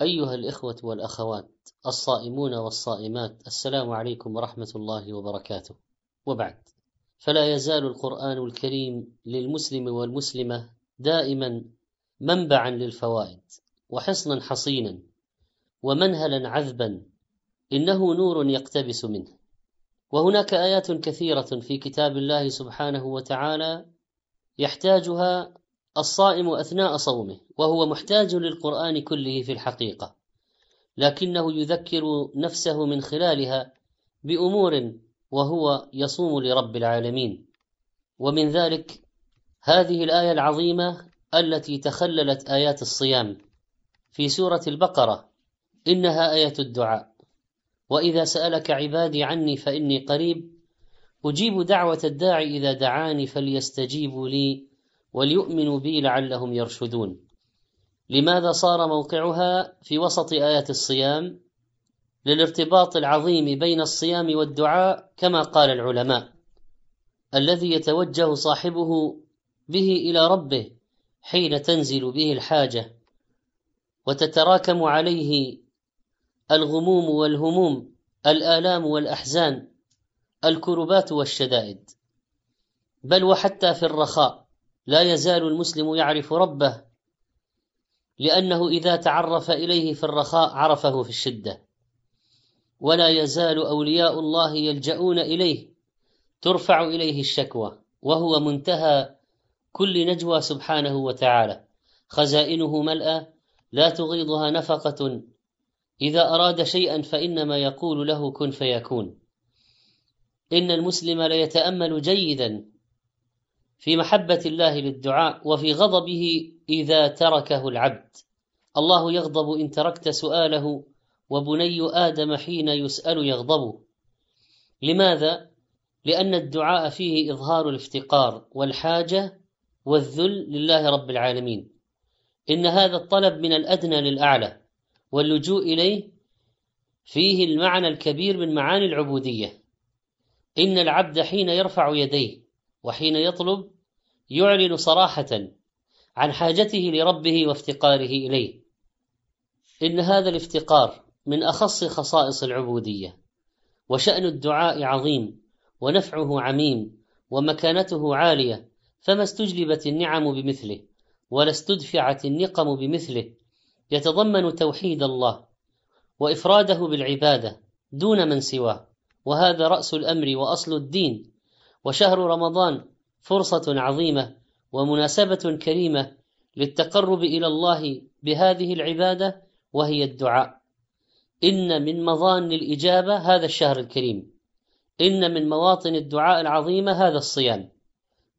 أيها الإخوة والأخوات الصائمون والصائمات السلام عليكم ورحمة الله وبركاته. وبعد فلا يزال القرآن الكريم للمسلم والمسلمة دائما منبعا للفوائد وحصنا حصينا ومنهلا عذبا إنه نور يقتبس منه. وهناك آيات كثيرة في كتاب الله سبحانه وتعالى يحتاجها الصائم أثناء صومه وهو محتاج للقرآن كله في الحقيقة. لكنه يذكر نفسه من خلالها بأمور وهو يصوم لرب العالمين. ومن ذلك هذه الآية العظيمة التي تخللت آيات الصيام. في سورة البقرة إنها آية الدعاء. وإذا سألك عبادي عني فإني قريب أجيب دعوة الداعي إذا دعاني فليستجيبوا لي وليؤمنوا بي لعلهم يرشدون. لماذا صار موقعها في وسط آيات الصيام؟ للارتباط العظيم بين الصيام والدعاء كما قال العلماء. الذي يتوجه صاحبه به إلى ربه حين تنزل به الحاجة. وتتراكم عليه الغموم والهموم الآلام والأحزان الكربات والشدائد. بل وحتى في الرخاء. لا يزال المسلم يعرف ربه لأنه إذا تعرف إليه في الرخاء عرفه في الشدة. ولا يزال أولياء الله يلجؤون إليه ترفع إليه الشكوى وهو منتهى كل نجوى سبحانه وتعالى. خزائنه ملأى لا تغيضها نفقة. إذا أراد شيئا فإنما يقول له كن فيكون. إن المسلم ليتأمل جيدا في محبة الله للدعاء وفي غضبه إذا تركه العبد. الله يغضب إن تركت سؤاله وبني آدم حين يسأل يغضب لماذا؟ لأن الدعاء فيه إظهار الافتقار والحاجة والذل لله رب العالمين. إن هذا الطلب من الأدنى للأعلى واللجوء إليه فيه المعنى الكبير من معاني العبودية. إن العبد حين يرفع يديه وحين يطلب يعلن صراحة عن حاجته لربه وافتقاره إليه. إن هذا الافتقار من أخص خصائص العبودية وشأن الدعاء عظيم ونفعه عميم ومكانته عالية فما استجلبت النعم بمثله ولا استدفعت النقم بمثله يتضمن توحيد الله وإفراده بالعبادة دون من سواه. وهذا رأس الأمر وأصل الدين. وشهر رمضان فرصة عظيمة ومناسبة كريمة للتقرب إلى الله بهذه العبادة وهي الدعاء. إن من مظان الإجابة هذا الشهر الكريم. إن من مواطن الدعاء العظيمة هذا الصيام.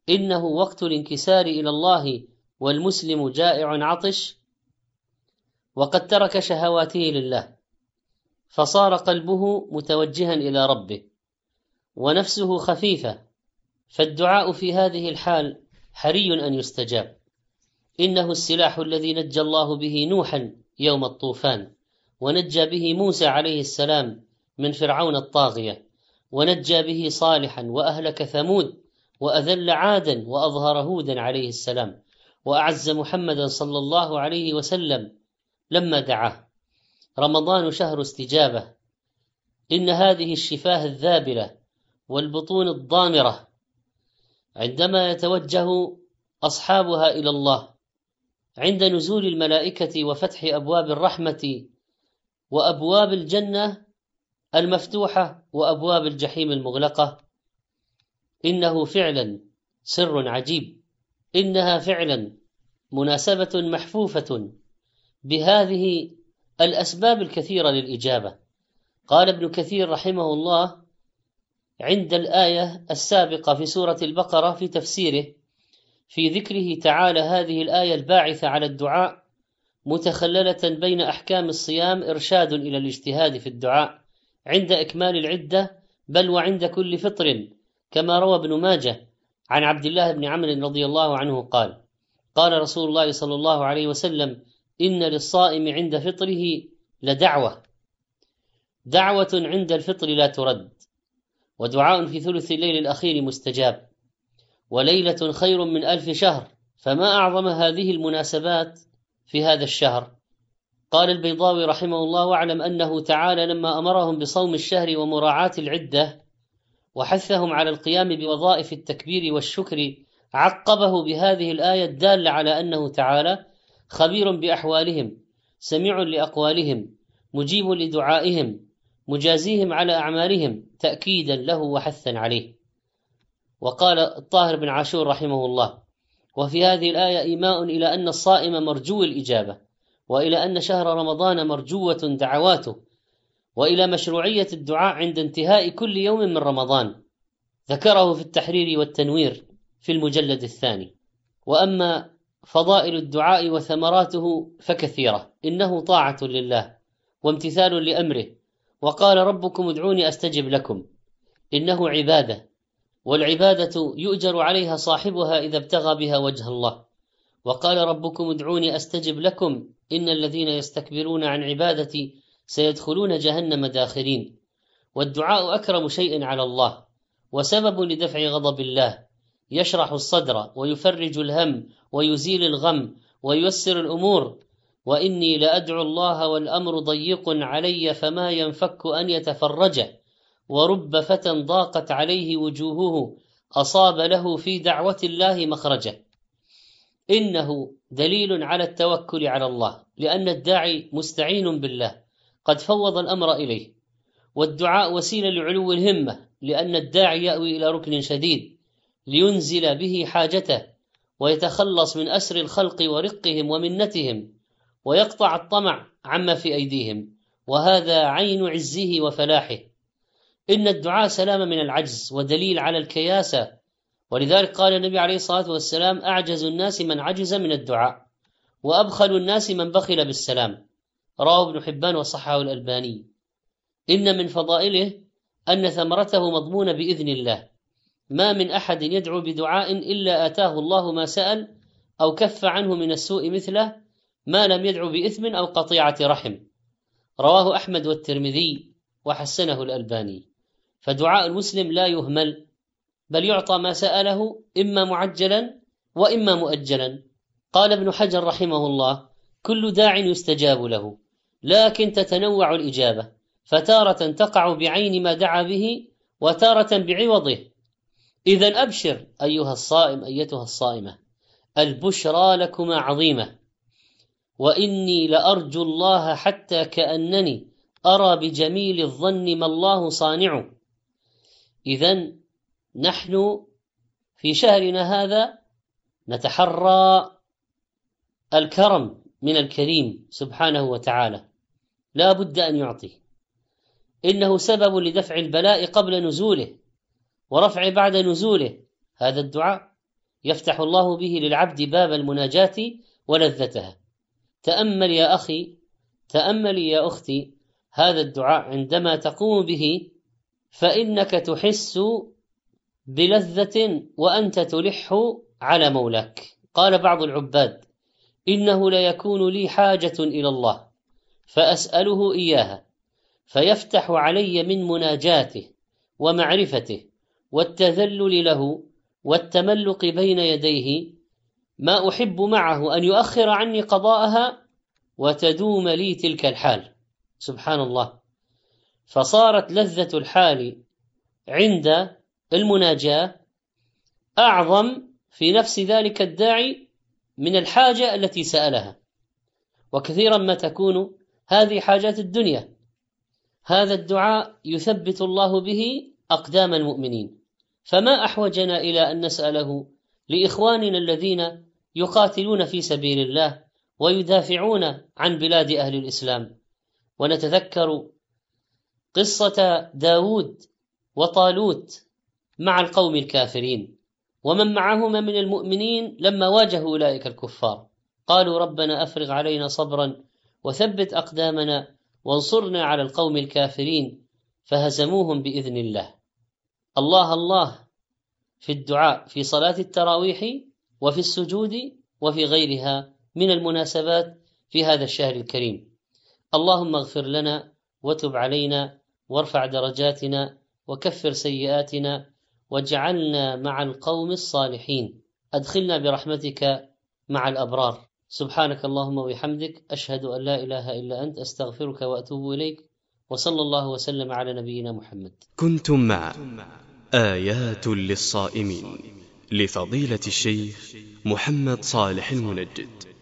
إنه وقت الانكسار إلى الله والمسلم جائع عطش. وقد ترك شهواته لله. فصار قلبه متوجها إلى ربه. ونفسه خفيفة. فالدعاء في هذه الحال حري أن يستجاب. إنه السلاح الذي نجى الله به نوحا يوم الطوفان ونجى به موسى عليه السلام من فرعون الطاغية ونجى به صالحا وأهلك ثمود وأذل عادا وأظهر هودا عليه السلام وأعز محمدا صلى الله عليه وسلم لما دعاه. رمضان شهر استجابة. إن هذه الشفاه الذابلة والبطون الضامرة عندما يتوجه أصحابها إلى الله عند نزول الملائكة وفتح أبواب الرحمة وأبواب الجنة المفتوحة وأبواب الجحيم المغلقة إنه فعلا سر عجيب إنها فعلا مناسبة محفوفة بهذه الأسباب الكثيرة للإجابة. قال ابن كثير رحمه الله عند الآية السابقة في سورة البقرة في تفسيره في ذكره تعالى هذه الآية الباعثة على الدعاء متخللة بين أحكام الصيام إرشاد إلى الاجتهاد في الدعاء عند إكمال العدة بل وعند كل فطر كما روى ابن ماجه عن عبد الله بن عمرو رضي الله عنه قال قال رسول الله صلى الله عليه وسلم إن للصائم عند فطره لدعوة. دعوة عند الفطر لا ترد. ودعاء في ثلث الليل الأخير مستجاب. وليلة خير من ألف شهر. فما أعظم هذه المناسبات في هذا الشهر؟ قال البيضاوي رحمه الله واعلم أنه تعالى لما أمرهم بصوم الشهر ومراعاة العدة وحثهم على القيام بوظائف التكبير والشكر عقبه بهذه الآية الدالة على أنه تعالى خبير بأحوالهم سميع لأقوالهم مجيب لدعائهم مجازيهم على أعمالهم تأكيدا له وحثا عليه. وقال الطاهر بن عاشور رحمه الله وفي هذه الآية إيماء إلى أن الصائم مرجو الإجابة وإلى أن شهر رمضان مرجوة دعواته وإلى مشروعية الدعاء عند انتهاء كل يوم من رمضان ذكره في التحرير والتنوير في المجلد الثاني. وأما فضائل الدعاء وثمراته فكثيرة إنه طاعة لله وامتثال لأمره وقال ربكم ادعوني أستجب لكم. إنه عبادة والعبادة يؤجر عليها صاحبها إذا ابتغى بها وجه الله. وقال ربكم ادعوني أستجب لكم. إن الذين يستكبرون عن عبادتي سيدخلون جهنم داخرين. والدعاء أكرم شيء على الله وسبب لدفع غضب الله. يشرح الصدر ويفرج الهم ويزيل الغم وييسر الأمور. وإني لأدعو الله والأمر ضيق علي فما ينفك أن يتفرج ورب فتى ضاقت عليه وجوهه أصاب له في دعوة الله مخرجا إنه دليل على التوكل على الله لأن الداعي مستعين بالله قد فوض الأمر إليه. والدعاء وسيلة لعلو الهمة لأن الداعي يأوي إلى ركن شديد لينزل به حاجته ويتخلص من أسر الخلق ورقهم ومنتهم. ويقطع الطمع عما في أيديهم وهذا عين عزه وفلاحه. إن الدعاء سلامه من العجز ودليل على الكياسة. ولذلك قال النبي عليه الصلاة والسلام أعجز الناس من عجز من الدعاء وأبخل الناس من بخل بالسلام. رواه ابن حبان وصححه الألباني. إن من فضائله أن ثمرته مضمونة بإذن الله. ما من أحد يدعو بدعاء إلا آتاه الله ما سال أو كف عنه من السوء مثله ما لم يدعو بإثم أو قطيعة رحم. رواه أحمد والترمذي وحسنه الألباني. فدعاء المسلم لا يهمل بل يعطى ما سأله إما معجلا وإما مؤجلا. قال ابن حجر رحمه الله كل داع يستجاب له لكن تتنوع الإجابة فتارة تقع بعين ما دعا به وتارة بعوضه. اذا أبشر أيها الصائم أيتها الصائمة البشرى لكما عظيمة. وإني لأرجو الله حتى كأنني أرى بجميل الظن ما الله صانع. اذا نحن في شهرنا هذا نتحرى الكرم من الكريم سبحانه وتعالى. لا بد أن يعطي. إنه سبب لدفع البلاء قبل نزوله ورفع بعد نزوله. هذا الدعاء يفتح الله به للعبد باب المناجاة ولذتها. تأمل يا أخي تاملي يا أختي هذا الدعاء عندما تقوم به فإنك تحس بلذة وأنت تلح على مولاك. قال بعض العباد إنه ليكون لي حاجة إلى الله فأسأله إياها فيفتح علي من مناجاته ومعرفته والتذلل له والتملق بين يديه ما أحب معه أن يؤخر عني قضاءها وتدوم لي تلك الحال. سبحان الله. فصارت لذة الحال عند المناجاة أعظم في نفس ذلك الداعي من الحاجة التي سألها. وكثيرا ما تكون هذه حاجات الدنيا. هذا الدعاء يثبت الله به أقدام المؤمنين. فما أحوجنا إلى أن نسأله لإخواننا الذين يقاتلون في سبيل الله ويدافعون عن بلاد أهل الإسلام. ونتذكر قصة داود وطالوت مع القوم الكافرين. ومن معهما من المؤمنين لما واجهوا أولئك الكفار. قالوا ربنا أفرغ علينا صبرا وثبت أقدامنا وانصرنا على القوم الكافرين فهزموهم بإذن الله. الله الله. في الدعاء في صلاة التراويح وفي السجود وفي غيرها من المناسبات في هذا الشهر الكريم. اللهم اغفر لنا وتب علينا وارفع درجاتنا وكفر سيئاتنا واجعلنا مع القوم الصالحين. أدخلنا برحمتك مع الأبرار. سبحانك اللهم وبحمدك أشهد أن لا إله إلا أنت أستغفرك وأتوب إليك وصلى الله وسلم على نبينا محمد. كنتم مع. آيات للصائمين لفضيلة الشيخ محمد صالح المنجد.